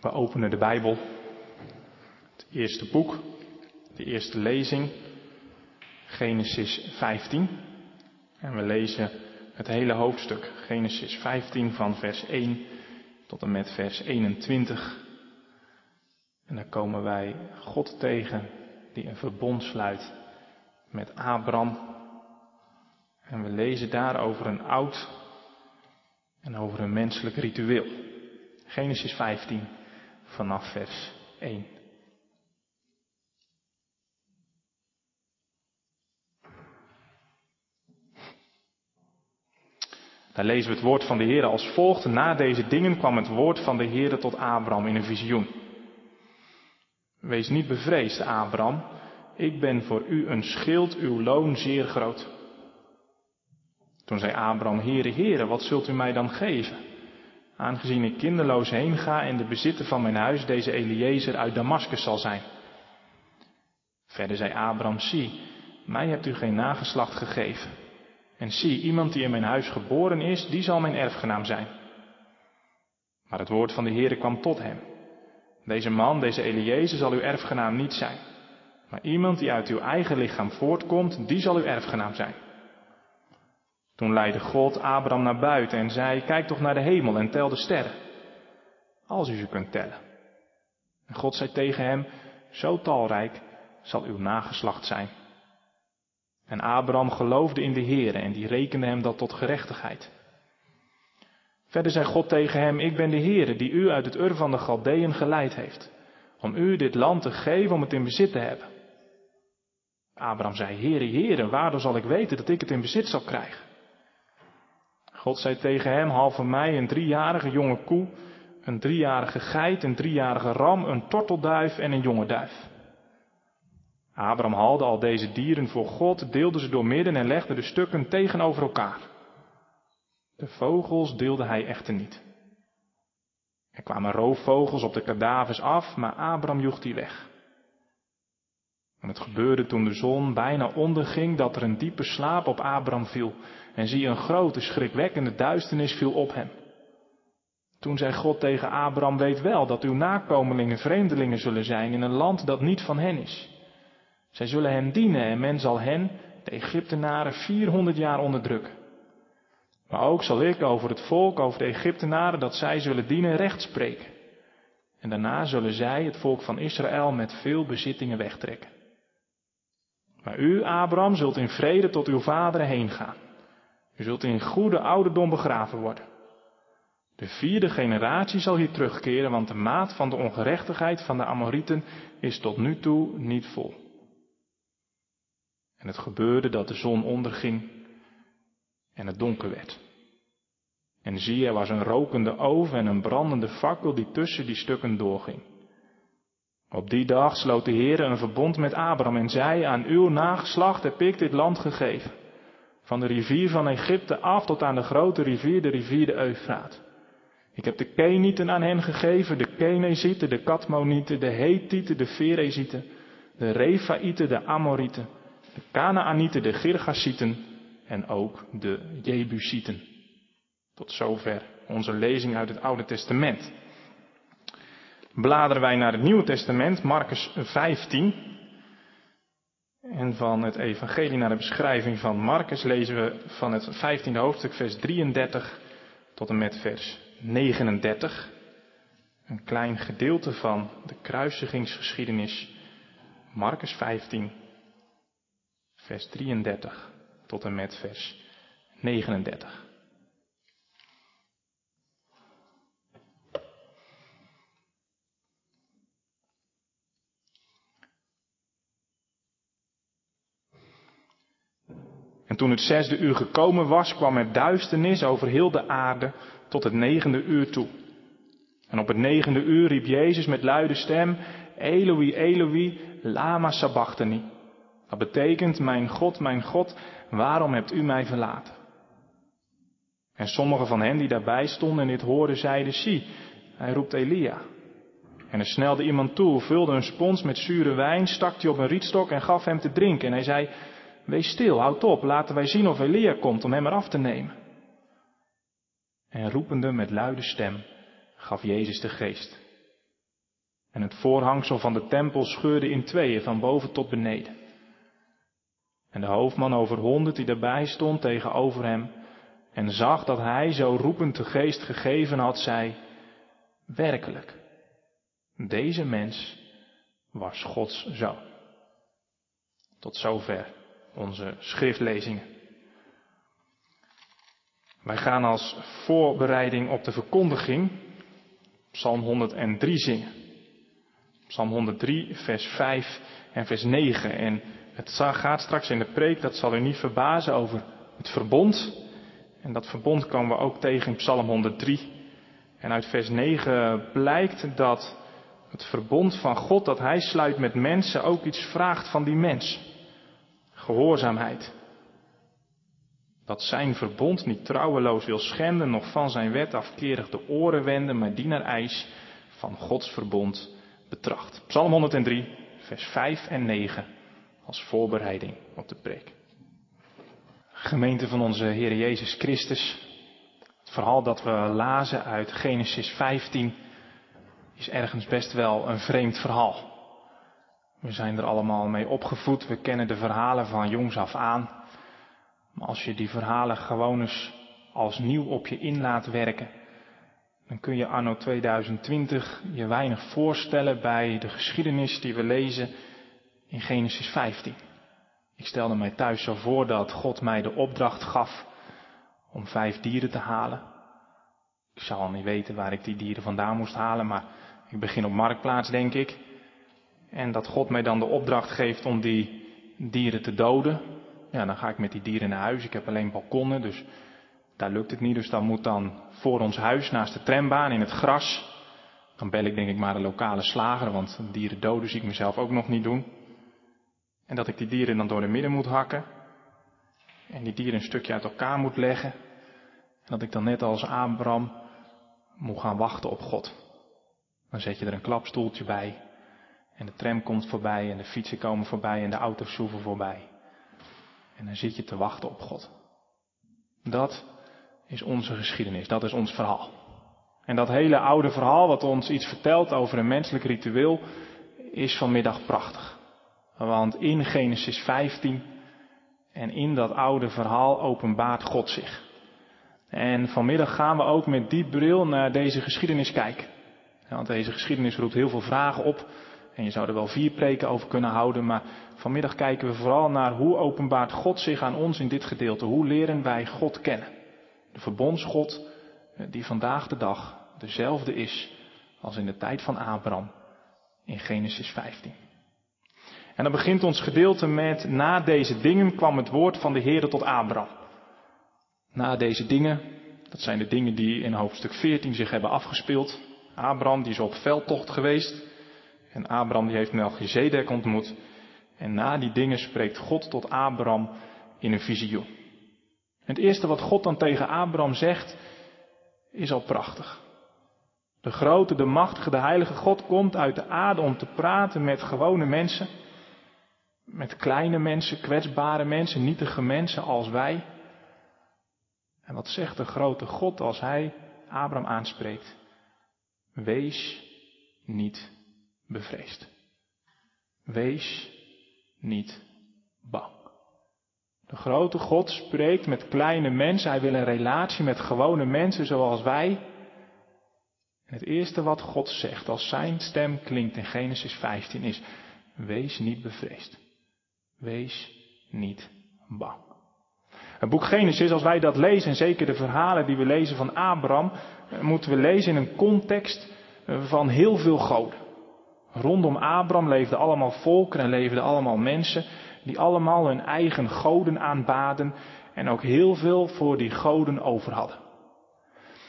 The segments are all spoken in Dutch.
We openen de Bijbel, het eerste boek, de eerste lezing, Genesis 15. En we lezen het hele hoofdstuk, Genesis 15 van vers 1 tot en met vers 21. En dan komen wij God tegen die een verbond sluit met Abraham. En we lezen daar over een oud en over een menselijk ritueel. Genesis 15 vanaf vers 1. Daar lezen we het woord van de Heer als volgt. Na deze dingen kwam het woord van de Heer tot Abraham in een visioen. Wees niet bevreesd, Abraham. Ik ben voor u een schild, uw loon zeer groot. Toen zei Abraham, Heere, Heere, wat zult u mij dan geven? Aangezien ik kinderloos heen ga en de bezitter van mijn huis deze Eliezer uit Damascus zal zijn. Verder zei Abraham, zie, mij hebt u geen nageslacht gegeven. En zie, iemand die in mijn huis geboren is, die zal mijn erfgenaam zijn. Maar het woord van de Heere kwam tot hem. Deze man, deze Eliezer, zal uw erfgenaam niet zijn. Maar iemand die uit uw eigen lichaam voortkomt, die zal uw erfgenaam zijn. Toen leidde God Abraham naar buiten en zei, kijk toch naar de hemel en tel de sterren. Als u ze kunt tellen. En God zei tegen hem, zo talrijk zal uw nageslacht zijn. En Abraham geloofde in de Heer en die rekende hem dat tot gerechtigheid. Verder zei God tegen hem, ik ben de Heer die u uit het Ur van de Galdeën geleid heeft, om u dit land te geven om het in bezit te hebben. Abraham zei, Heere, Heere, waardoor zal ik weten dat ik het in bezit zal krijgen? God zei tegen hem, haal van mij een driejarige jonge koe, een driejarige geit, een driejarige ram, een tortelduif en een jonge duif. Abraham haalde al deze dieren voor God, deelde ze door midden en legde de stukken tegenover elkaar. De vogels deelde hij echter niet. Er kwamen roofvogels op de kadavers af, maar Abraham joeg die weg. En het gebeurde toen de zon bijna onderging dat er een diepe slaap op Abraham viel. En zie een grote schrikwekkende duisternis viel op hem. Toen zei God tegen Abraham, weet wel dat uw nakomelingen vreemdelingen zullen zijn in een land dat niet van hen is. Zij zullen hen dienen en men zal hen, de Egyptenaren, 400 jaar onderdrukken. Maar ook zal ik over het volk, over de Egyptenaren, dat zij zullen dienen, recht spreken. En daarna zullen zij, het volk van Israël, met veel bezittingen wegtrekken. Maar u, Abraham, zult in vrede tot uw vaderen heen gaan. U zult in goede ouderdom begraven worden. De vierde generatie zal hier terugkeren, want de maat van de ongerechtigheid van de Amorieten is tot nu toe niet vol. En het gebeurde dat de zon onderging en het donker werd. En zie, er was een rokende oven en een brandende fakkel die tussen die stukken doorging. Op die dag sloot de Heer een verbond met Abraham en zei, aan uw nageslacht heb ik dit land gegeven. Van de rivier van Egypte af tot aan de grote rivier, de rivier de Eufraat. Ik heb de Kenieten aan hen gegeven, de Kenezieten, de Katmonieten, de Hethieten, de Ferezieten, de Refaïten, de Amorieten, de Kanaanieten, de Girgasieten en ook de Jebusieten. Tot zover onze lezing uit het Oude Testament. Bladeren wij naar het Nieuwe Testament, Marcus 15. En van het Evangelie naar de beschrijving van Marcus lezen we van het 15e hoofdstuk, vers 33 tot en met vers 39. Een klein gedeelte van de kruisigingsgeschiedenis. Marcus 15, vers 33 tot en met vers 39. En toen het zesde uur gekomen was, kwam er duisternis over heel de aarde tot het negende uur toe. En op het negende uur riep Jezus met luide stem, Eloi, Eloi, lama sabachthani. Dat betekent, mijn God, mijn God, waarom hebt u mij verlaten? En sommigen van hen die daarbij stonden en dit hoorden, zeiden, zie, hij roept Elia. En er snelde iemand toe, vulde een spons met zure wijn, stak die op een rietstok en gaf hem te drinken. En hij zei, wees stil, houd op, laten wij zien of Elia komt om hem eraf te nemen. En roepende met luide stem gaf Jezus de geest. En het voorhangsel van de tempel scheurde in tweeën, van boven tot beneden. En de hoofdman over honderd die daarbij stond tegenover hem en zag dat hij zo roepend de geest gegeven had, zei, werkelijk, deze mens was Gods zoon. Tot zover onze schriftlezingen. Wij gaan als voorbereiding op de verkondiging Psalm 103 zingen. Psalm 103, vers 5 en vers 9. En het gaat straks in de preek, dat zal u niet verbazen, over het verbond. En dat verbond komen we ook tegen in Psalm 103. En uit vers 9 blijkt dat het verbond van God dat Hij sluit met mensen ook iets vraagt van die mens. Gehoorzaamheid. Dat zijn verbond niet trouweloos wil schenden, nog van zijn wet afkerig de oren wenden, maar die naar eis van Gods verbond betracht. Psalm 103, vers 5 en 9 als voorbereiding op de preek. Gemeente van onze Heer Jezus Christus. Het verhaal dat we lazen uit Genesis 15 is ergens best wel een vreemd verhaal. We zijn er allemaal mee opgevoed, we kennen de verhalen van jongs af aan. Maar als je die verhalen gewoon eens als nieuw op je in laat werken, dan kun je anno 2020 je weinig voorstellen bij de geschiedenis die we lezen in Genesis 15. Ik stelde mij thuis zo voor dat God mij de opdracht gaf om vijf dieren te halen. Ik zou al niet weten waar ik die dieren vandaan moest halen, maar ik begin op marktplaats, denk ik. En dat God mij dan de opdracht geeft om die dieren te doden. Ja, dan ga ik met die dieren naar huis. Ik heb alleen balkonnen, dus daar lukt het niet. Dus dan moet dan voor ons huis, naast de trambaan, in het gras. Dan bel ik denk ik maar de lokale slager, want dieren doden zie ik mezelf ook nog niet doen. En dat ik die dieren dan door de midden moet hakken. En die dieren een stukje uit elkaar moet leggen. En dat ik dan net als Abraham moet gaan wachten op God. Dan zet je er een klapstoeltje bij. En de tram komt voorbij en de fietsen komen voorbij en de auto's zoeven voorbij. En dan zit je te wachten op God. Dat is onze geschiedenis, dat is ons verhaal. En dat hele oude verhaal wat ons iets vertelt over een menselijk ritueel is vanmiddag prachtig. Want in Genesis 15 en in dat oude verhaal openbaart God zich. En vanmiddag gaan we ook met die bril naar deze geschiedenis kijken. Want deze geschiedenis roept heel veel vragen op. En je zou er wel vier preken over kunnen houden. Maar vanmiddag kijken we vooral naar hoe openbaart God zich aan ons in dit gedeelte. Hoe leren wij God kennen? De verbondsgod eh, die vandaag de dag dezelfde is als in de tijd van Abraham in Genesis 15. En dan begint ons gedeelte met, na deze dingen kwam het woord van de Heere tot Abraham. Na deze dingen, dat zijn de dingen die in hoofdstuk 14 zich hebben afgespeeld. Abraham die is op veldtocht geweest. En Abraham die heeft Melchizedek ontmoet. En na die dingen spreekt God tot Abraham in een visioen. Het eerste wat God dan tegen Abraham zegt, is al prachtig. De grote, de machtige, de heilige God komt uit de aarde om te praten met gewone mensen. Met kleine mensen, kwetsbare mensen, nietige mensen als wij. En wat zegt de grote God als hij Abraham aanspreekt? Wees niet bevreesd. Wees niet bang. De grote God spreekt met kleine mensen. Hij wil een relatie met gewone mensen zoals wij. Het eerste wat God zegt als zijn stem klinkt in Genesis 15 is: Wees niet bevreesd. Wees niet bang. Het boek Genesis, als wij dat lezen, en zeker de verhalen die we lezen van Abraham, eh, moeten we lezen in een context eh, van heel veel goden. Rondom Abraham leefden allemaal volken en leefden allemaal mensen die allemaal hun eigen goden aanbaden en ook heel veel voor die goden over hadden.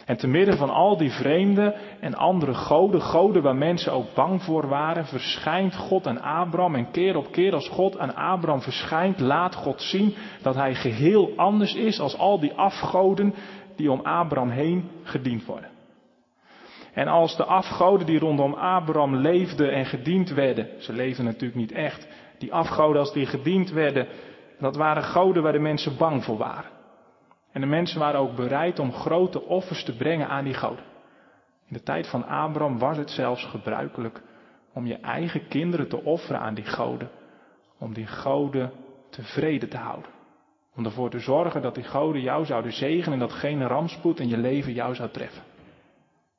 En te midden van al die vreemde en andere goden, goden waar mensen ook bang voor waren, verschijnt God aan Abraham. En keer op keer als God aan Abraham verschijnt, laat God zien dat hij geheel anders is als al die afgoden die om Abraham heen gediend worden. En als de afgoden die rondom Abraham leefden en gediend werden, ze leefden natuurlijk niet echt, die afgoden als die gediend werden, dat waren goden waar de mensen bang voor waren. En de mensen waren ook bereid om grote offers te brengen aan die goden. In de tijd van Abraham was het zelfs gebruikelijk om je eigen kinderen te offeren aan die goden. Om die goden tevreden te houden. Om ervoor te zorgen dat die goden jou zouden zegenen en dat geen rampspoed in je leven jou zou treffen.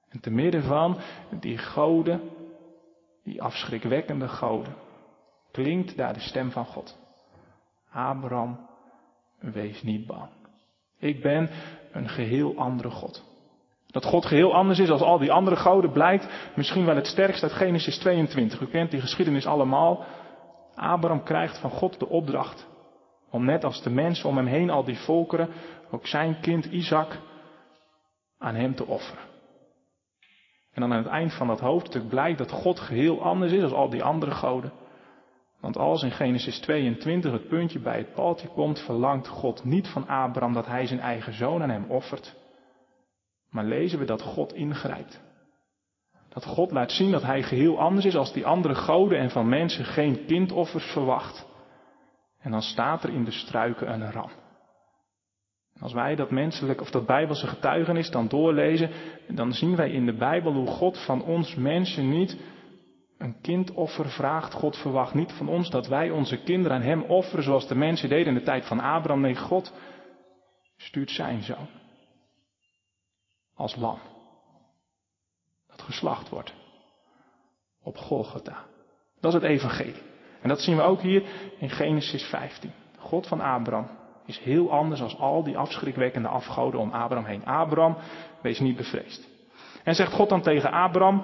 En te midden van die goden, die afschrikwekkende goden, klinkt daar de stem van God. Abraham, wees niet bang. Ik ben een geheel andere God. Dat God geheel anders is als al die andere goden blijkt misschien wel het sterkst uit Genesis 22. U kent die geschiedenis allemaal. Abraham krijgt van God de opdracht om net als de mensen om hem heen, al die volkeren, ook zijn kind Isaac aan hem te offeren. En dan aan het eind van dat hoofdstuk blijkt dat God geheel anders is als al die andere goden. Want als in Genesis 22 het puntje bij het paaltje komt, verlangt God niet van Abraham dat hij zijn eigen zoon aan hem offert. Maar lezen we dat God ingrijpt. Dat God laat zien dat hij geheel anders is als die andere goden en van mensen geen kindoffers verwacht. En dan staat er in de struiken een ram. Als wij dat menselijk of dat bijbelse getuigenis dan doorlezen, dan zien wij in de Bijbel hoe God van ons mensen niet een kindoffer vraagt. God verwacht niet van ons dat wij onze kinderen aan Hem offeren zoals de mensen deden in de tijd van Abraham. Nee, God stuurt zijn zoon als lam. Dat geslacht wordt op Golgotha. Dat is het evangelie. En dat zien we ook hier in Genesis 15. God van Abraham is heel anders als al die afschrikwekkende afgoden om Abraham heen. Abraham, wees niet bevreesd. En zegt God dan tegen Abraham,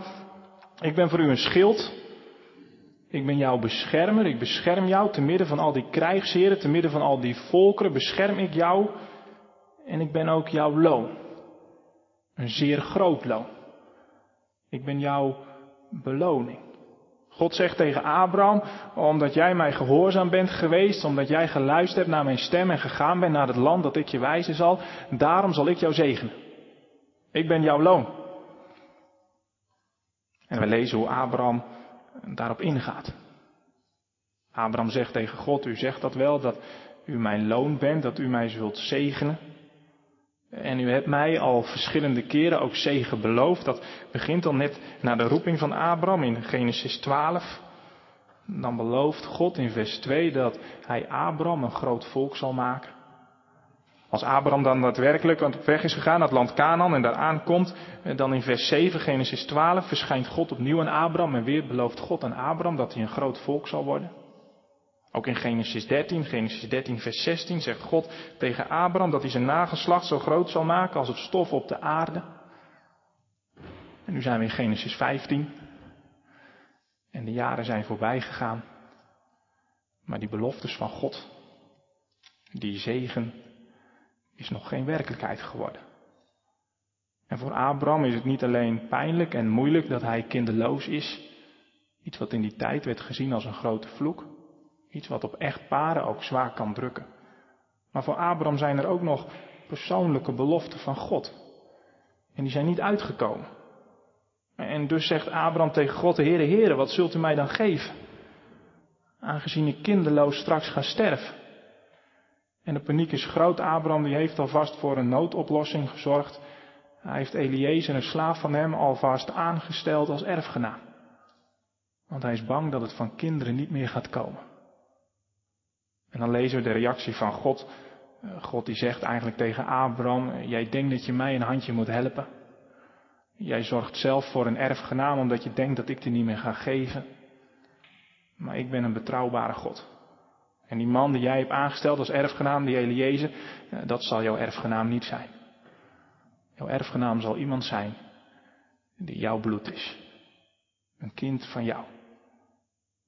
ik ben voor u een schild. Ik ben jouw beschermer. Ik bescherm jou te midden van al die krijgsheren, te midden van al die volkeren. Bescherm ik jou. En ik ben ook jouw loon. Een zeer groot loon. Ik ben jouw beloning. God zegt tegen Abraham, omdat jij mij gehoorzaam bent geweest, omdat jij geluisterd hebt naar mijn stem en gegaan bent naar het land dat ik je wijzen zal, daarom zal ik jou zegenen. Ik ben jouw loon. En we lezen hoe Abraham daarop ingaat. Abraham zegt tegen God, u zegt dat wel, dat u mijn loon bent, dat u mij zult zegenen. En u hebt mij al verschillende keren ook zegen beloofd. Dat begint al net na de roeping van Abraham in Genesis 12. Dan belooft God in vers 2 dat hij Abraham een groot volk zal maken. Als Abraham dan daadwerkelijk op weg is gegaan naar het land Canaan en daar aankomt, dan in vers 7, Genesis 12, verschijnt God opnieuw aan Abraham en weer belooft God aan Abraham dat hij een groot volk zal worden. Ook in Genesis 13, Genesis 13, vers 16 zegt God tegen Abraham dat hij zijn nageslacht zo groot zal maken als het stof op de aarde. En nu zijn we in Genesis 15. En de jaren zijn voorbij gegaan. Maar die beloftes van God, die zegen, is nog geen werkelijkheid geworden. En voor Abraham is het niet alleen pijnlijk en moeilijk dat hij kinderloos is, iets wat in die tijd werd gezien als een grote vloek. Iets wat op echtparen ook zwaar kan drukken. Maar voor Abraham zijn er ook nog persoonlijke beloften van God. En die zijn niet uitgekomen. En dus zegt Abraham tegen God, Heere, Heere, wat zult u mij dan geven? Aangezien ik kinderloos straks ga sterven. En de paniek is groot. Abraham die heeft alvast voor een noodoplossing gezorgd. Hij heeft Eliezer, een slaaf van hem, alvast aangesteld als erfgenaam. Want hij is bang dat het van kinderen niet meer gaat komen. En dan lezen we de reactie van God. Eh, God die zegt eigenlijk tegen Abraham, jij denkt dat je mij een handje moet helpen. Jij zorgt zelf voor een erfgenaam omdat je denkt dat ik die niet meer ga geven. Maar ik ben een betrouwbare God. En die man die jij hebt aangesteld als erfgenaam, die Eliezer, eh, dat zal jouw erfgenaam niet zijn. Jouw erfgenaam zal iemand zijn die jouw bloed is. Een kind van jou.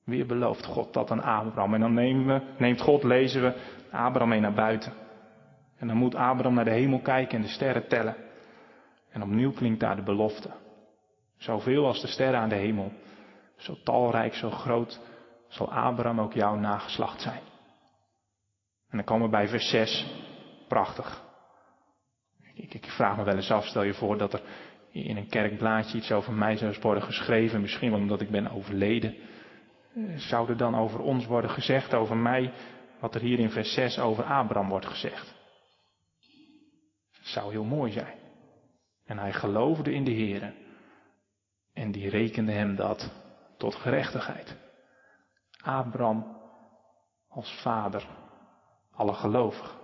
Weer belooft God dat aan Abraham. En dan nemen neemt God, lezen we, Abraham mee naar buiten. En dan moet Abraham naar de hemel kijken en de sterren tellen. En opnieuw klinkt daar de belofte. Zoveel als de sterren aan de hemel, zo talrijk, zo groot, zal Abraham ook jouw nageslacht zijn. En dan komen we bij vers 6. Prachtig. Ik, ik, vraag me wel eens af, stel je voor dat er in een kerkblaadje iets over mij zou worden geschreven, misschien wel omdat ik ben overleden zou er dan over ons worden gezegd, over mij, wat er hier in vers 6 over Abraham wordt gezegd. Zou heel mooi zijn. En hij geloofde in de Heer. En die rekende hem dat tot gerechtigheid. Abraham als vader, alle gelovigen.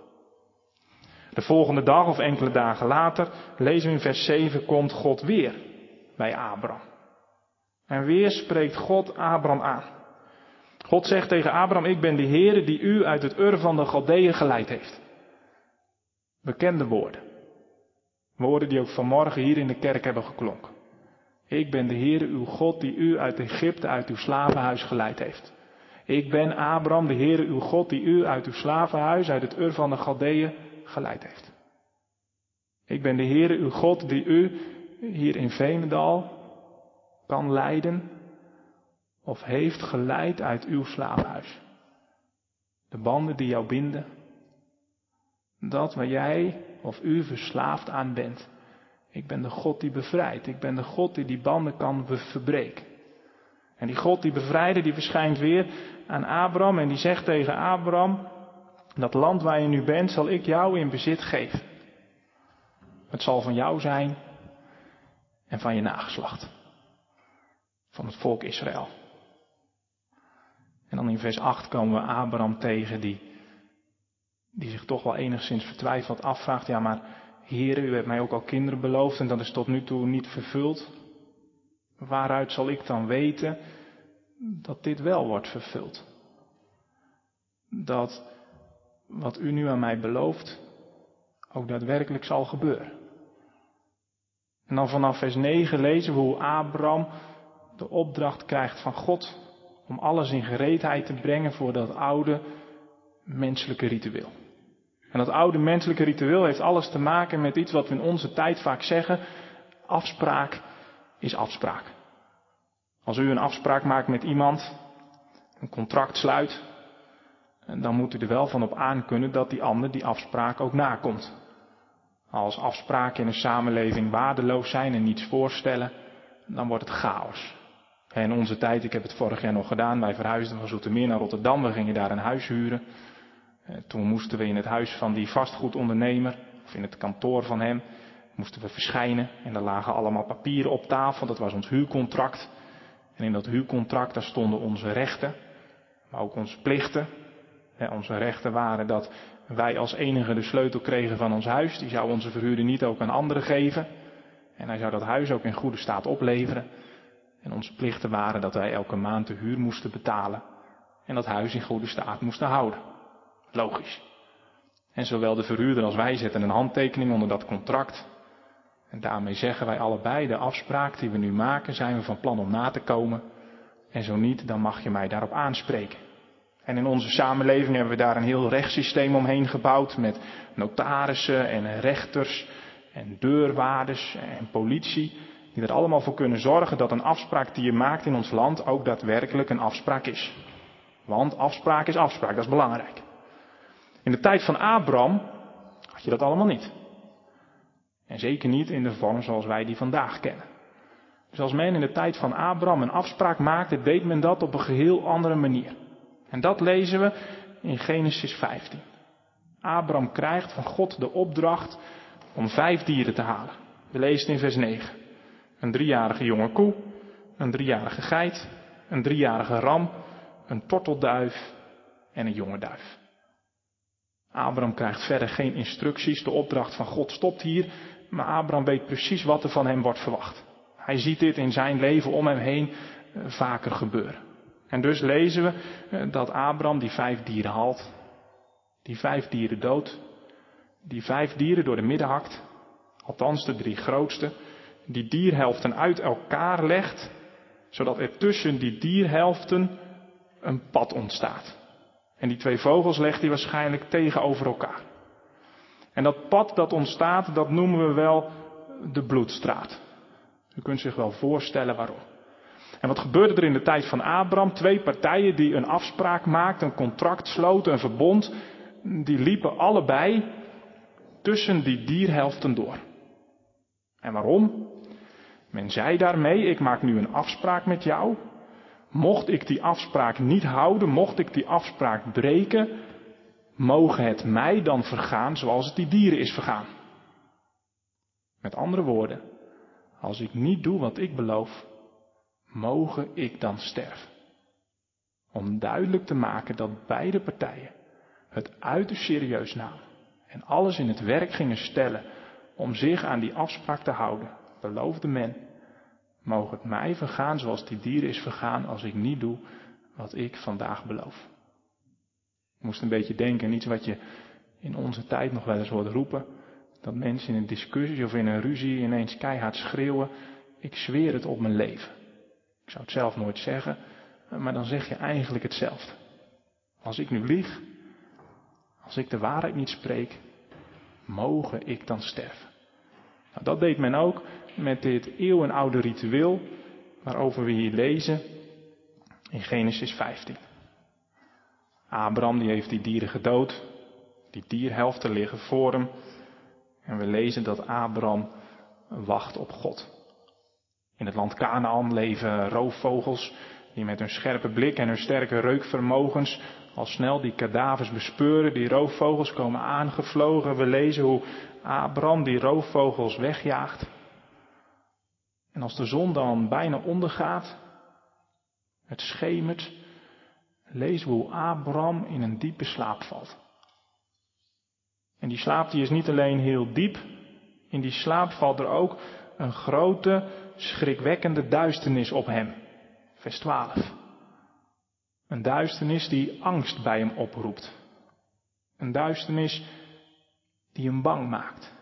De volgende dag of enkele dagen later lezen we in vers 7 komt God weer bij Abraham. En weer spreekt God Abraham aan. God zegt tegen Abraham, ik ben de Heere die u uit het Ur van de Galdeeën geleid heeft. Bekende woorden. Woorden die ook vanmorgen hier in de kerk hebben geklonken. Ik ben de Heere uw God die u uit Egypte, uit uw slavenhuis geleid heeft. Ik ben Abraham, de Heere uw God die u uit uw slavenhuis, uit het Ur van de Galdeeën geleid heeft. Ik ben de Heere uw God die u hier in Veenendaal kan leiden of heeft geleid uit uw slavenhuis. De banden die jou binden, dat waar jij of u verslaafd aan bent. Ik ben de God die bevrijdt. Ik ben de God die die banden kan verbreken. En die God die bevrijde, die verschijnt weer aan Abraham en die zegt tegen Abraham, dat land waar je nu bent zal ik jou in bezit geven. Het zal van jou zijn en van je nageslacht. Van het volk Israël. En dan in vers 8 komen we Abraham tegen die, die zich toch wel enigszins vertwijfeld afvraagt. Ja, maar Heer, u hebt mij ook al kinderen beloofd en dat is tot nu toe niet vervuld. Waaruit zal ik dan weten dat dit wel wordt vervuld? Dat wat u nu aan mij belooft ook daadwerkelijk zal gebeuren. En dan vanaf vers 9 lezen we hoe Abraham de opdracht krijgt van God om alles in gereedheid te brengen voor dat oude menselijke ritueel. En dat oude menselijke ritueel heeft alles te maken met iets wat we in onze tijd vaak zeggen. Afspraak is afspraak. Als u een afspraak maakt met iemand, een contract sluit, dan moet u er wel van op aankunnen dat die ander die afspraak ook nakomt. Als afspraken in een samenleving waardeloos zijn en niets voorstellen, dan wordt het chaos. In onze tijd, ik heb het vorig jaar nog gedaan, wij verhuisden van Zoetermeer naar Rotterdam, we gingen daar een huis huren. Eh, toen moesten we in het huis van die vastgoedondernemer, of in het kantoor van hem, moesten we verschijnen. En daar lagen allemaal papieren op tafel, dat was ons huurcontract. En in dat huurcontract, daar stonden onze rechten, maar ook onze plichten. Onze rechten waren dat wij als enige de sleutel kregen van ons huis. Die zou onze verhuurder niet ook aan anderen geven. En hij zou dat huis ook in goede staat opleveren. En onze plichten waren dat wij elke maand de huur moesten betalen. En dat huis in goede staat moesten houden. Logisch. En zowel de verhuurder als wij zetten een handtekening onder dat contract. En daarmee zeggen wij allebei, de afspraak die we nu maken, zijn we van plan om na te komen. En zo niet, dan mag je mij daarop aanspreken. En in onze samenleving hebben we daar een heel rechtssysteem omheen gebouwd met notarissen en rechters en deurwaarders en politie. Die er allemaal voor kunnen zorgen dat een afspraak die je maakt in ons land ook daadwerkelijk een afspraak is. Want afspraak is afspraak, dat is belangrijk. In de tijd van Abraham had je dat allemaal niet. En zeker niet in de vorm zoals wij die vandaag kennen. Dus als men in de tijd van Abraham een afspraak maakte, deed men dat op een geheel andere manier. En dat lezen we in Genesis 15. Abraham krijgt van God de opdracht om vijf dieren te halen. We lezen in vers 9. Een driejarige jonge koe, een driejarige geit, een driejarige ram, een tortelduif en een jonge duif. Abraham krijgt verder geen instructies, de opdracht van God stopt hier, maar Abraham weet precies wat er van hem wordt verwacht. Hij ziet dit in zijn leven om hem heen eh, vaker gebeuren. En dus lezen we eh, dat Abraham die vijf dieren haalt, die vijf dieren doodt, die vijf dieren door de midden hakt, althans de drie grootste, die dierhelften uit elkaar legt, zodat er tussen die dierhelften een pad ontstaat. En die twee vogels legt hij waarschijnlijk tegenover elkaar. En dat pad dat ontstaat, dat noemen we wel de bloedstraat. U kunt zich wel voorstellen waarom. En wat gebeurde er in de tijd van Abraham? Twee partijen die een afspraak maakten, een contract sloten, een verbond, die liepen allebei tussen die dierhelften door. En waarom? Men zei daarmee, ik maak nu een afspraak met jou. Mocht ik die afspraak niet houden, mocht ik die afspraak breken, mogen het mij dan vergaan zoals het die dieren is vergaan. Met andere woorden, als ik niet doe wat ik beloof, mogen ik dan sterven. Om duidelijk te maken dat beide partijen het uiterst serieus namen en alles in het werk gingen stellen om zich aan die afspraak te houden, beloofde men, mogen het mij vergaan zoals die dieren is vergaan als ik niet doe wat ik vandaag beloof. Ik moest een beetje denken aan iets wat je in onze tijd nog wel eens hoort roepen. Dat mensen in een discussie of in een ruzie ineens keihard schreeuwen, ik zweer het op mijn leven. Ik zou het zelf nooit zeggen, maar dan zeg je eigenlijk hetzelfde. Als ik nu lieg, als ik de waarheid niet spreek, mogen ik dan sterven. Nou, dat deed men ook met dit eeuwenoude ritueel waarover we hier lezen in Genesis 15. Abraham die heeft die dieren gedood, die dierhelften liggen voor hem en we lezen dat Abraham wacht op God. In het land Canaan leven roofvogels die met hun scherpe blik en hun sterke reukvermogens al snel die kadavers bespeuren. Die roofvogels komen aangevlogen. We lezen hoe Abraham die roofvogels wegjaagt. En als de zon dan bijna ondergaat, het schemert, we hoe Abraham in een diepe slaap valt. En die slaap die is niet alleen heel diep, in die slaap valt er ook een grote, schrikwekkende duisternis op hem. Vers 12. Een duisternis die angst bij hem oproept. Een duisternis die hem bang maakt.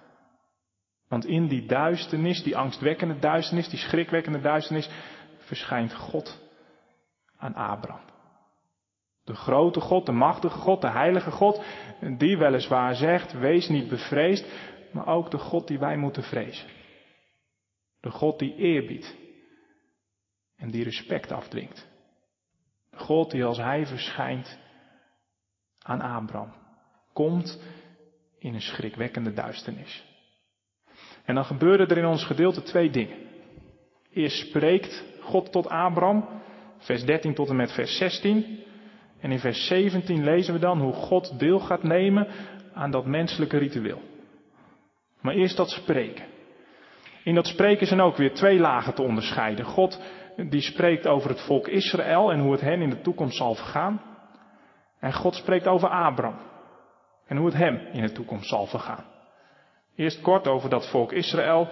Want in die duisternis, die angstwekkende duisternis, die schrikwekkende duisternis, verschijnt God aan Abraham. De grote God, de machtige God, de heilige God, die weliswaar zegt, wees niet bevreesd, maar ook de God die wij moeten vrezen. De God die eerbiedt en die respect afdwingt. De God die als hij verschijnt aan Abraham, komt in een schrikwekkende duisternis. En dan gebeuren er in ons gedeelte twee dingen. Eerst spreekt God tot Abraham, vers 13 tot en met vers 16. En in vers 17 lezen we dan hoe God deel gaat nemen aan dat menselijke ritueel. Maar eerst dat spreken. In dat spreken zijn ook weer twee lagen te onderscheiden. God die spreekt over het volk Israël en hoe het hen in de toekomst zal vergaan. En God spreekt over Abraham en hoe het hem in de toekomst zal vergaan. Eerst kort over dat volk Israël.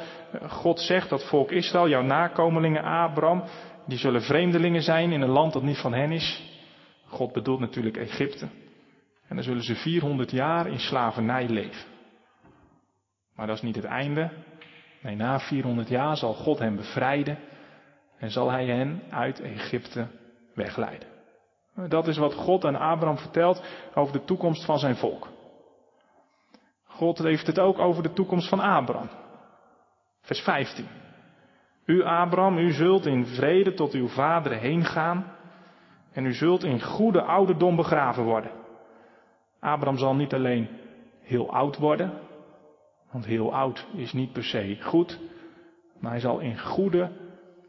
God zegt dat volk Israël, jouw nakomelingen Abraham, die zullen vreemdelingen zijn in een land dat niet van hen is. God bedoelt natuurlijk Egypte. En dan zullen ze 400 jaar in slavernij leven. Maar dat is niet het einde. Nee, na 400 jaar zal God hen bevrijden en zal hij hen uit Egypte wegleiden. Dat is wat God aan Abraham vertelt over de toekomst van zijn volk. God heeft het ook over de toekomst van Abraham. Vers 15. U Abraham, u zult in vrede tot uw vaderen heen gaan en u zult in goede ouderdom begraven worden. Abraham zal niet alleen heel oud worden, want heel oud is niet per se goed, maar hij zal in goede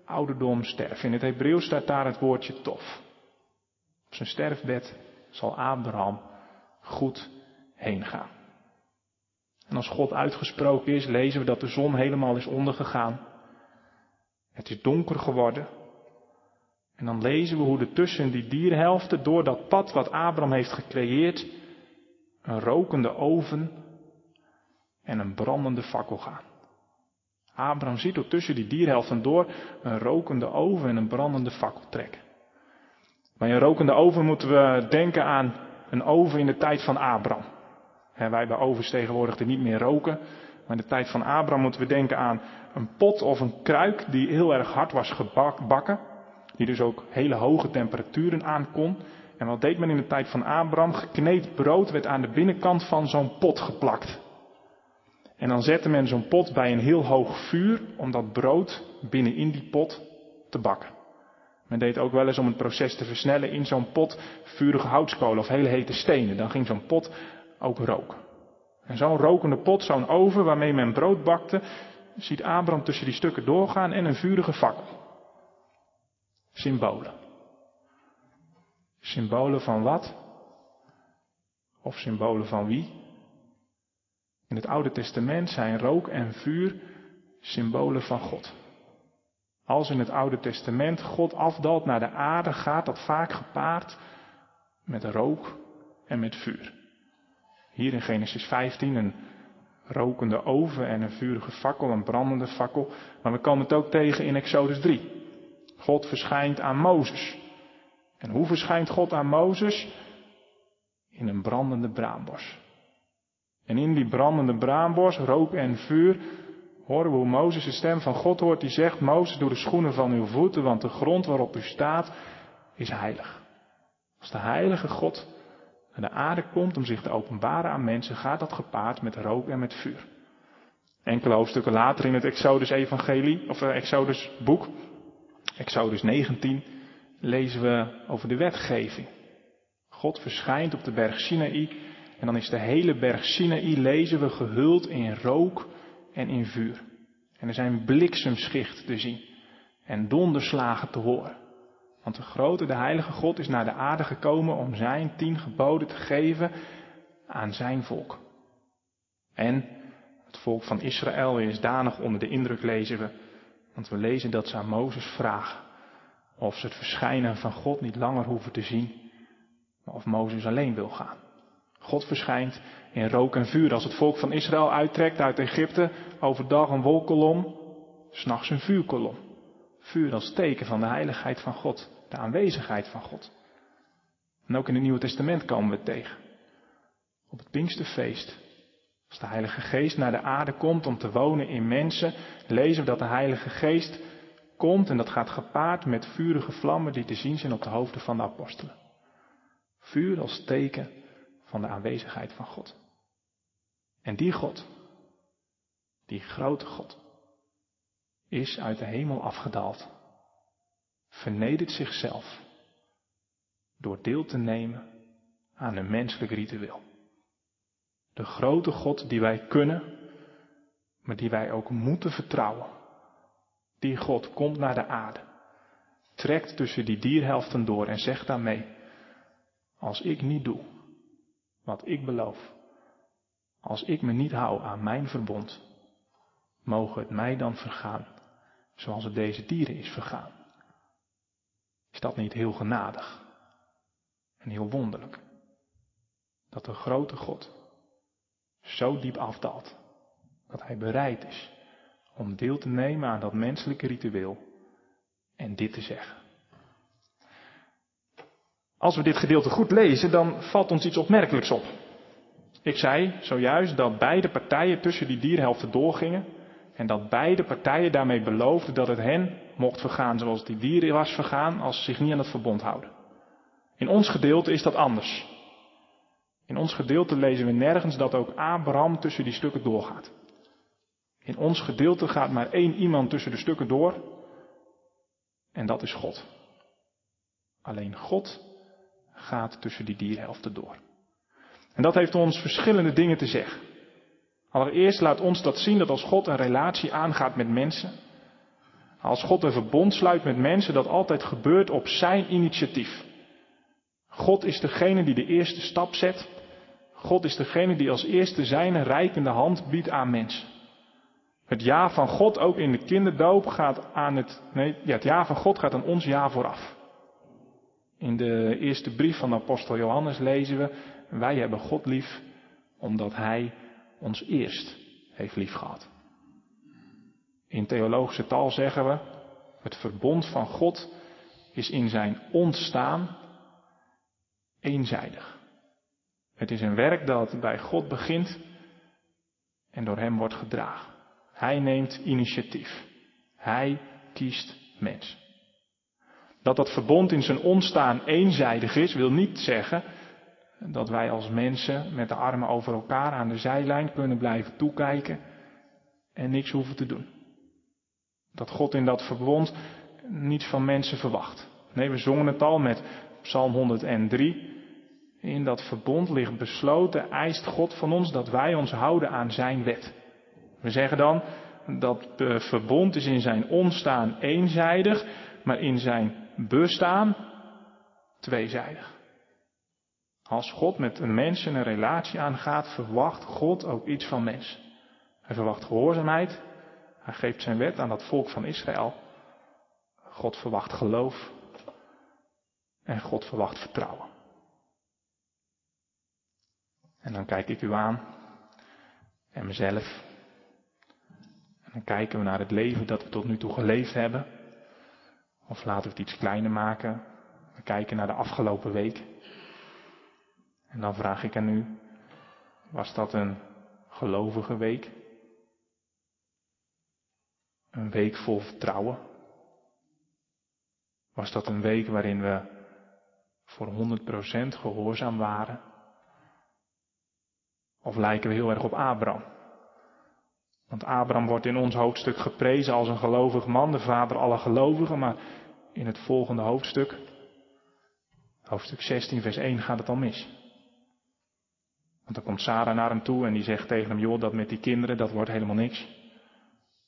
ouderdom sterven. In het Hebreeuws staat daar het woordje tof. Op zijn sterfbed zal Abraham goed heen gaan. En als God uitgesproken is, lezen we dat de zon helemaal is ondergegaan. Het is donker geworden. En dan lezen we hoe er tussen die dierhelften, door dat pad wat Abraham heeft gecreëerd, een rokende oven en een brandende fakkel gaan. Abraham ziet ook tussen die dierhelften door een rokende oven en een brandende fakkel trekken. Bij een rokende oven moeten we denken aan een oven in de tijd van Abraham. Wij bij ovens tegenwoordig die niet meer roken. Maar in de tijd van Abraham moeten we denken aan een pot of een kruik die heel erg hard was gebakken. Die dus ook hele hoge temperaturen aan kon. En wat deed men in de tijd van Abraham? Gekneed brood werd aan de binnenkant van zo'n pot geplakt. En dan zette men zo'n pot bij een heel hoog vuur om dat brood binnen in die pot te bakken. Men deed ook wel eens om het proces te versnellen in zo'n pot vurige houtskolen of hele hete stenen. Dan ging zo'n pot ook roken. En zo'n rokende pot, zo'n oven waarmee men brood bakte, ziet Abraham tussen die stukken doorgaan en een vurige fakkel. Symbolen. Symbolen van wat? Of symbolen van wie? In het Oude Testament zijn rook en vuur symbolen van God. Als in het Oude Testament God afdalt naar de aarde, gaat dat vaak gepaard met rook en met vuur. Hier in Genesis 15 een rokende oven en een vurige fakkel, een brandende fakkel. Maar we komen het ook tegen in Exodus 3. God verschijnt aan Mozes. En hoe verschijnt God aan Mozes? In een brandende braambos. En in die brandende braambos, rook en vuur, horen we hoe Mozes de stem van God hoort die zegt, Mozes, doe de schoenen van uw voeten, want de grond waarop u staat is heilig. Als de heilige God de aarde komt om zich te openbaren aan mensen, gaat dat gepaard met rook en met vuur. Enkele hoofdstukken later in het Exodus Evangelie, of uh, Exodus boek, Exodus 19, lezen we over de wetgeving. God verschijnt op de berg Sinaï en dan is de hele berg Sinaï, lezen we, gehuld in rook en in vuur. En er zijn bliksemschichten te zien en donderslagen te horen. Want de grote, de heilige God is naar de aarde gekomen om zijn tien geboden te geven aan zijn volk. En het volk van Israël is danig onder de indruk, lezen we. Want we lezen dat ze aan Mozes vragen of ze het verschijnen van God niet langer hoeven te zien, maar of Mozes alleen wil gaan. God verschijnt in rook en vuur als het volk van Israël uittrekt uit Egypte, overdag een wolkolom, s'nachts een vuurkolom. Vuur als teken van de heiligheid van God, de aanwezigheid van God. En ook in het Nieuwe Testament komen we het tegen. Op het Pinksterfeest, als de Heilige Geest naar de aarde komt om te wonen in mensen, lezen we dat de Heilige Geest komt en dat gaat gepaard met vurige vlammen die te zien zijn op de hoofden van de apostelen. Vuur als teken van de aanwezigheid van God. En die God, die grote God, is uit de hemel afgedaald, vernedert zichzelf door deel te nemen aan een menselijk ritueel. De grote God die wij kunnen, maar die wij ook moeten vertrouwen. Die God komt naar de aarde, trekt tussen die dierhelften door en zegt daarmee, als ik niet doe wat ik beloof, als ik me niet hou aan mijn verbond, mogen het mij dan vergaan, zoals het deze dieren is vergaan. Is dat niet heel genadig en heel wonderlijk? Dat de grote God zo diep afdaalt, dat hij bereid is om deel te nemen aan dat menselijke ritueel en dit te zeggen. Als we dit gedeelte goed lezen, dan valt ons iets opmerkelijks op. Ik zei zojuist dat beide partijen tussen die dierhelften doorgingen en dat beide partijen daarmee beloofden dat het hen mocht vergaan zoals die dieren was vergaan als ze zich niet aan het verbond houden. In ons gedeelte is dat anders. In ons gedeelte lezen we nergens dat ook Abraham tussen die stukken doorgaat. In ons gedeelte gaat maar één iemand tussen de stukken door en dat is God. Alleen God gaat tussen die dierhelften door. En dat heeft ons verschillende dingen te zeggen. Allereerst laat ons dat zien dat als God een relatie aangaat met mensen, als God een verbond sluit met mensen, dat altijd gebeurt op zijn initiatief. God is degene die de eerste stap zet. God is degene die als eerste zijn rijkende hand biedt aan mensen. Het ja van God, ook in de kinderdoop, gaat aan het, nee, ja, het ja van God gaat aan ons ja vooraf. In de eerste brief van apostel Johannes lezen we, wij hebben God lief omdat Hij ons eerst heeft lief gehad. In theologische taal zeggen we, het verbond van God is in zijn ontstaan eenzijdig. Het is een werk dat bij God begint en door Hem wordt gedragen. Hij neemt initiatief. Hij kiest mens. Dat dat verbond in zijn ontstaan eenzijdig is, wil niet zeggen dat wij als mensen met de armen over elkaar aan de zijlijn kunnen blijven toekijken en niks hoeven te doen. Dat God in dat verbond niets van mensen verwacht. Nee, we zongen het al met Psalm 103. In dat verbond ligt besloten, eist God van ons dat wij ons houden aan zijn wet. We zeggen dan dat verbond is in zijn ontstaan eenzijdig, maar in zijn bestaan tweezijdig. Als God met een mens een relatie aangaat, verwacht God ook iets van mens. Hij verwacht gehoorzaamheid. Hij geeft zijn wet aan dat volk van Israël. God verwacht geloof. En God verwacht vertrouwen. En dan kijk ik u aan. En mezelf. En dan kijken we naar het leven dat we tot nu toe geleefd hebben. Of laten we het iets kleiner maken. We kijken naar de afgelopen week. En dan vraag ik aan u, was dat een gelovige week? Een week vol vertrouwen? Was dat een week waarin we voor 100% gehoorzaam waren? Of lijken we heel erg op Abraham? Want Abraham wordt in ons hoofdstuk geprezen als een gelovig man, de vader aller gelovigen, maar in het volgende hoofdstuk, hoofdstuk 16, vers 1, gaat het al mis. Want dan komt Sarah naar hem toe en die zegt tegen hem, joh, dat met die kinderen, dat wordt helemaal niks.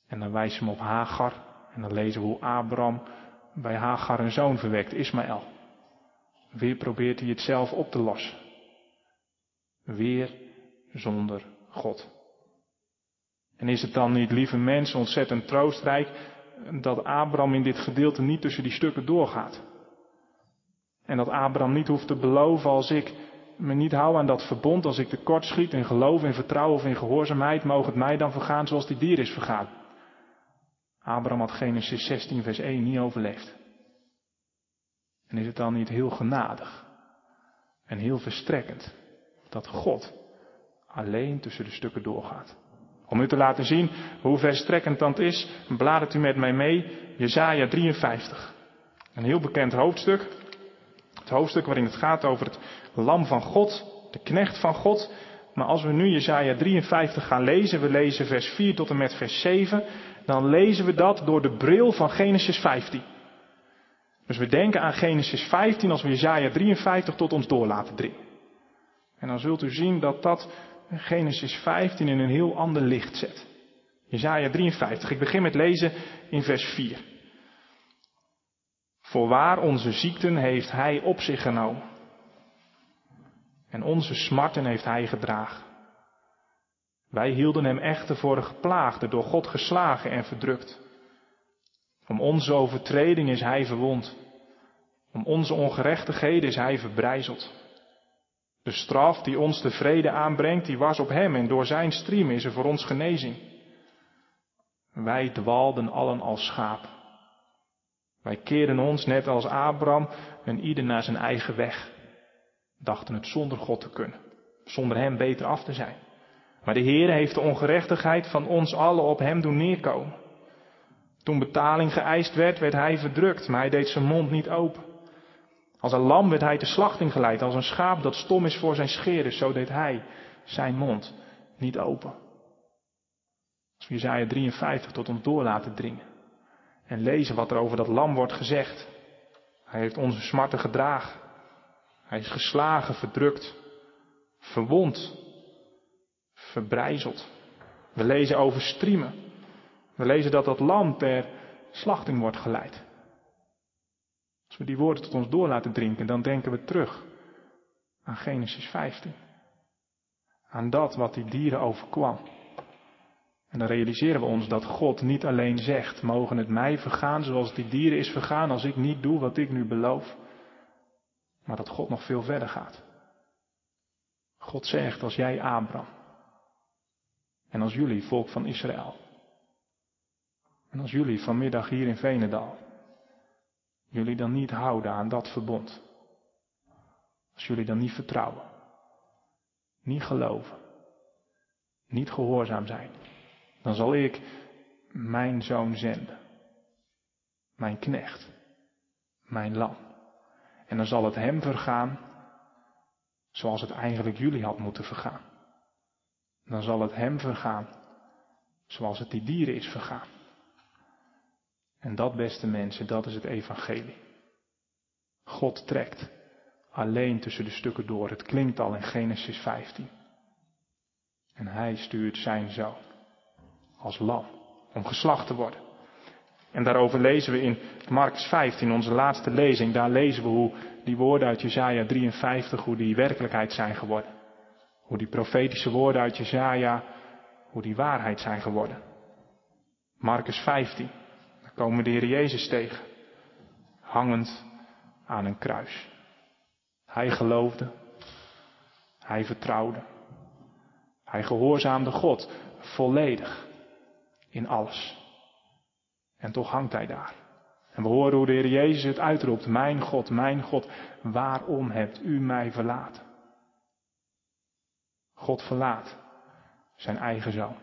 En dan wijst ze hem op Hagar en dan lezen we hoe Abraham bij Hagar een zoon verwekt, Ismaël. Weer probeert hij het zelf op te lossen. Weer zonder God. En is het dan niet, lieve mensen, ontzettend troostrijk dat Abraham in dit gedeelte niet tussen die stukken doorgaat? En dat Abraham niet hoeft te beloven als ik me niet hou aan dat verbond, als ik tekort schiet in geloof, in vertrouwen of in gehoorzaamheid, mogen het mij dan vergaan zoals die dier is vergaan. Abraham had Genesis 16 vers 1 niet overleefd. En is het dan niet heel genadig en heel verstrekkend dat God alleen tussen de stukken doorgaat? Om u te laten zien hoe verstrekkend dat is, bladert u met mij mee Jesaja 53. Een heel bekend hoofdstuk. Het hoofdstuk waarin het gaat over het lam van God, de knecht van God. Maar als we nu Jesaja 53 gaan lezen, we lezen vers 4 tot en met vers 7, dan lezen we dat door de bril van Genesis 15. Dus we denken aan Genesis 15 als we Jesaja 53 tot ons door laten dringen. En dan zult u zien dat dat Genesis 15 in een heel ander licht zet. Jesaja 53. Ik begin met lezen in vers 4. Voorwaar onze ziekten heeft hij op zich genomen. En onze smarten heeft hij gedragen. Wij hielden hem echter voor een geplaagde, door God geslagen en verdrukt. Om onze overtreding is hij verwond. Om onze ongerechtigheden is hij verbrijzeld. De straf die ons de vrede aanbrengt, die was op hem en door zijn striem is er voor ons genezing. Wij dwaalden allen als schaap. Wij keerden ons net als Abraham en ieder naar zijn eigen weg. Dachten het zonder God te kunnen, zonder hem beter af te zijn. Maar de Heer heeft de ongerechtigheid van ons allen op hem doen neerkomen. Toen betaling geëist werd, werd hij verdrukt, maar hij deed zijn mond niet open. Als een lam werd hij te slachting geleid, als een schaap dat stom is voor zijn scheren, zo deed hij zijn mond niet open. Als we Isaiah 53 tot ons door laten dringen en lezen wat er over dat lam wordt gezegd. Hij heeft onze smarten gedragen. Hij is geslagen, verdrukt, verwond, verbrijzeld. We lezen over striemen. We lezen dat dat lam ter slachting wordt geleid. Als we die woorden tot ons door laten drinken, dan denken we terug aan Genesis 15. Aan dat wat die dieren overkwam. En dan realiseren we ons dat God niet alleen zegt, mogen het mij vergaan zoals die dieren is vergaan als ik niet doe wat ik nu beloof. Maar dat God nog veel verder gaat. God zegt, als jij Abraham en als jullie volk van Israël en als jullie vanmiddag hier in Venendal jullie dan niet houden aan dat verbond. Als jullie dan niet vertrouwen, niet geloven, niet gehoorzaam zijn, dan zal ik mijn zoon zenden. Mijn knecht, mijn lam. En dan zal het hem vergaan zoals het eigenlijk jullie had moeten vergaan. Dan zal het hem vergaan zoals het die dieren is vergaan. En dat, beste mensen, dat is het evangelie. God trekt alleen tussen de stukken door. Het klinkt al in Genesis 15. En hij stuurt zijn zoon als lam om geslacht te worden. En daarover lezen we in Markus 15, onze laatste lezing. Daar lezen we hoe die woorden uit Jesaja 53, hoe die werkelijkheid zijn geworden. Hoe die profetische woorden uit Jesaja, hoe die waarheid zijn geworden. Markus 15 komen we de Heer Jezus tegen. hangend aan een kruis. Hij geloofde, hij vertrouwde, hij gehoorzaamde God volledig in alles. En toch hangt hij daar. En we horen hoe de Heer Jezus het uitroept. Mijn God, mijn God, waarom hebt u mij verlaten? God verlaat zijn eigen zoon.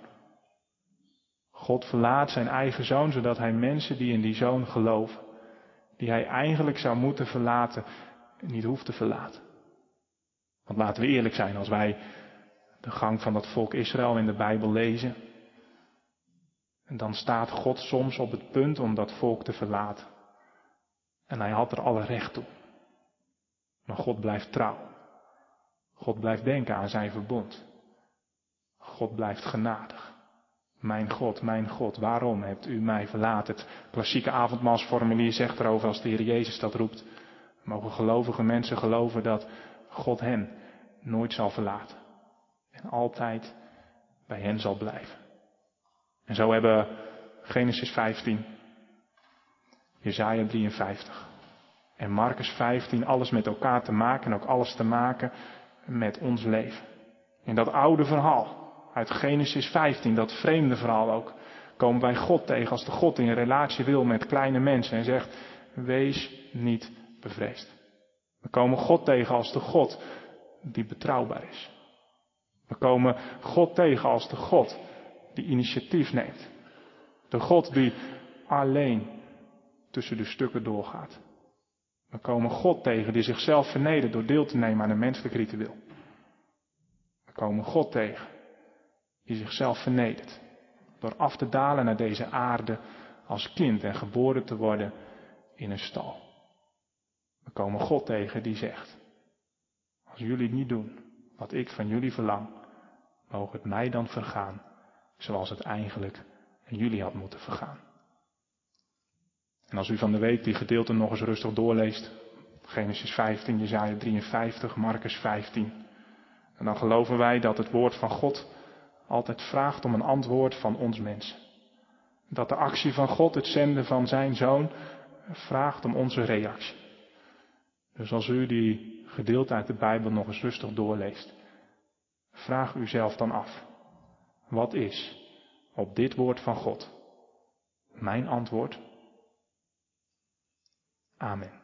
God verlaat zijn eigen zoon, zodat hij mensen die in die zoon geloven, die hij eigenlijk zou moeten verlaten, niet hoeft te verlaten. Want laten we eerlijk zijn, als wij de gang van dat volk Israël in de Bijbel lezen, en dan staat God soms op het punt om dat volk te verlaten. En hij had er alle recht toe. Maar God blijft trouw. God blijft denken aan zijn verbond. God blijft genadig. Mijn God, mijn God, waarom hebt u mij verlaten? Het klassieke avondmaalsformulier zegt erover als de Heer Jezus dat roept. Mogen gelovige mensen geloven dat God hen nooit zal verlaten. En altijd bij hen zal blijven. En zo hebben Genesis 15, Jesaja 53 en Marcus 15 alles met elkaar te maken en ook alles te maken met ons leven. In dat oude verhaal uit Genesis 15, dat vreemde verhaal ook, komen wij God tegen als de God in relatie wil met kleine mensen en zegt, wees niet bevreesd. We komen God tegen als de God die betrouwbaar is. We komen God tegen als de God die initiatief neemt. De God die alleen tussen de stukken doorgaat. We komen God tegen die zichzelf vernedert door deel te nemen aan een menselijk ritueel. We komen God tegen die zichzelf vernedert door af te dalen naar deze aarde als kind en geboren te worden in een stal. We komen God tegen die zegt, als jullie niet doen wat ik van jullie verlang, mogen het mij dan vergaan zoals het eigenlijk en jullie had moeten vergaan. En als u van de week die gedeelte nog eens rustig doorleest, Genesis 15, Jezaja 53, Marcus 15, en dan geloven wij dat het woord van God altijd vraagt om een antwoord van ons mensen. Dat de actie van God, het zenden van zijn zoon, vraagt om onze reactie. Dus als u die gedeelte uit de Bijbel nog eens rustig doorleest, vraag u zelf dan af. Wat is op dit woord van God mijn antwoord? Amen.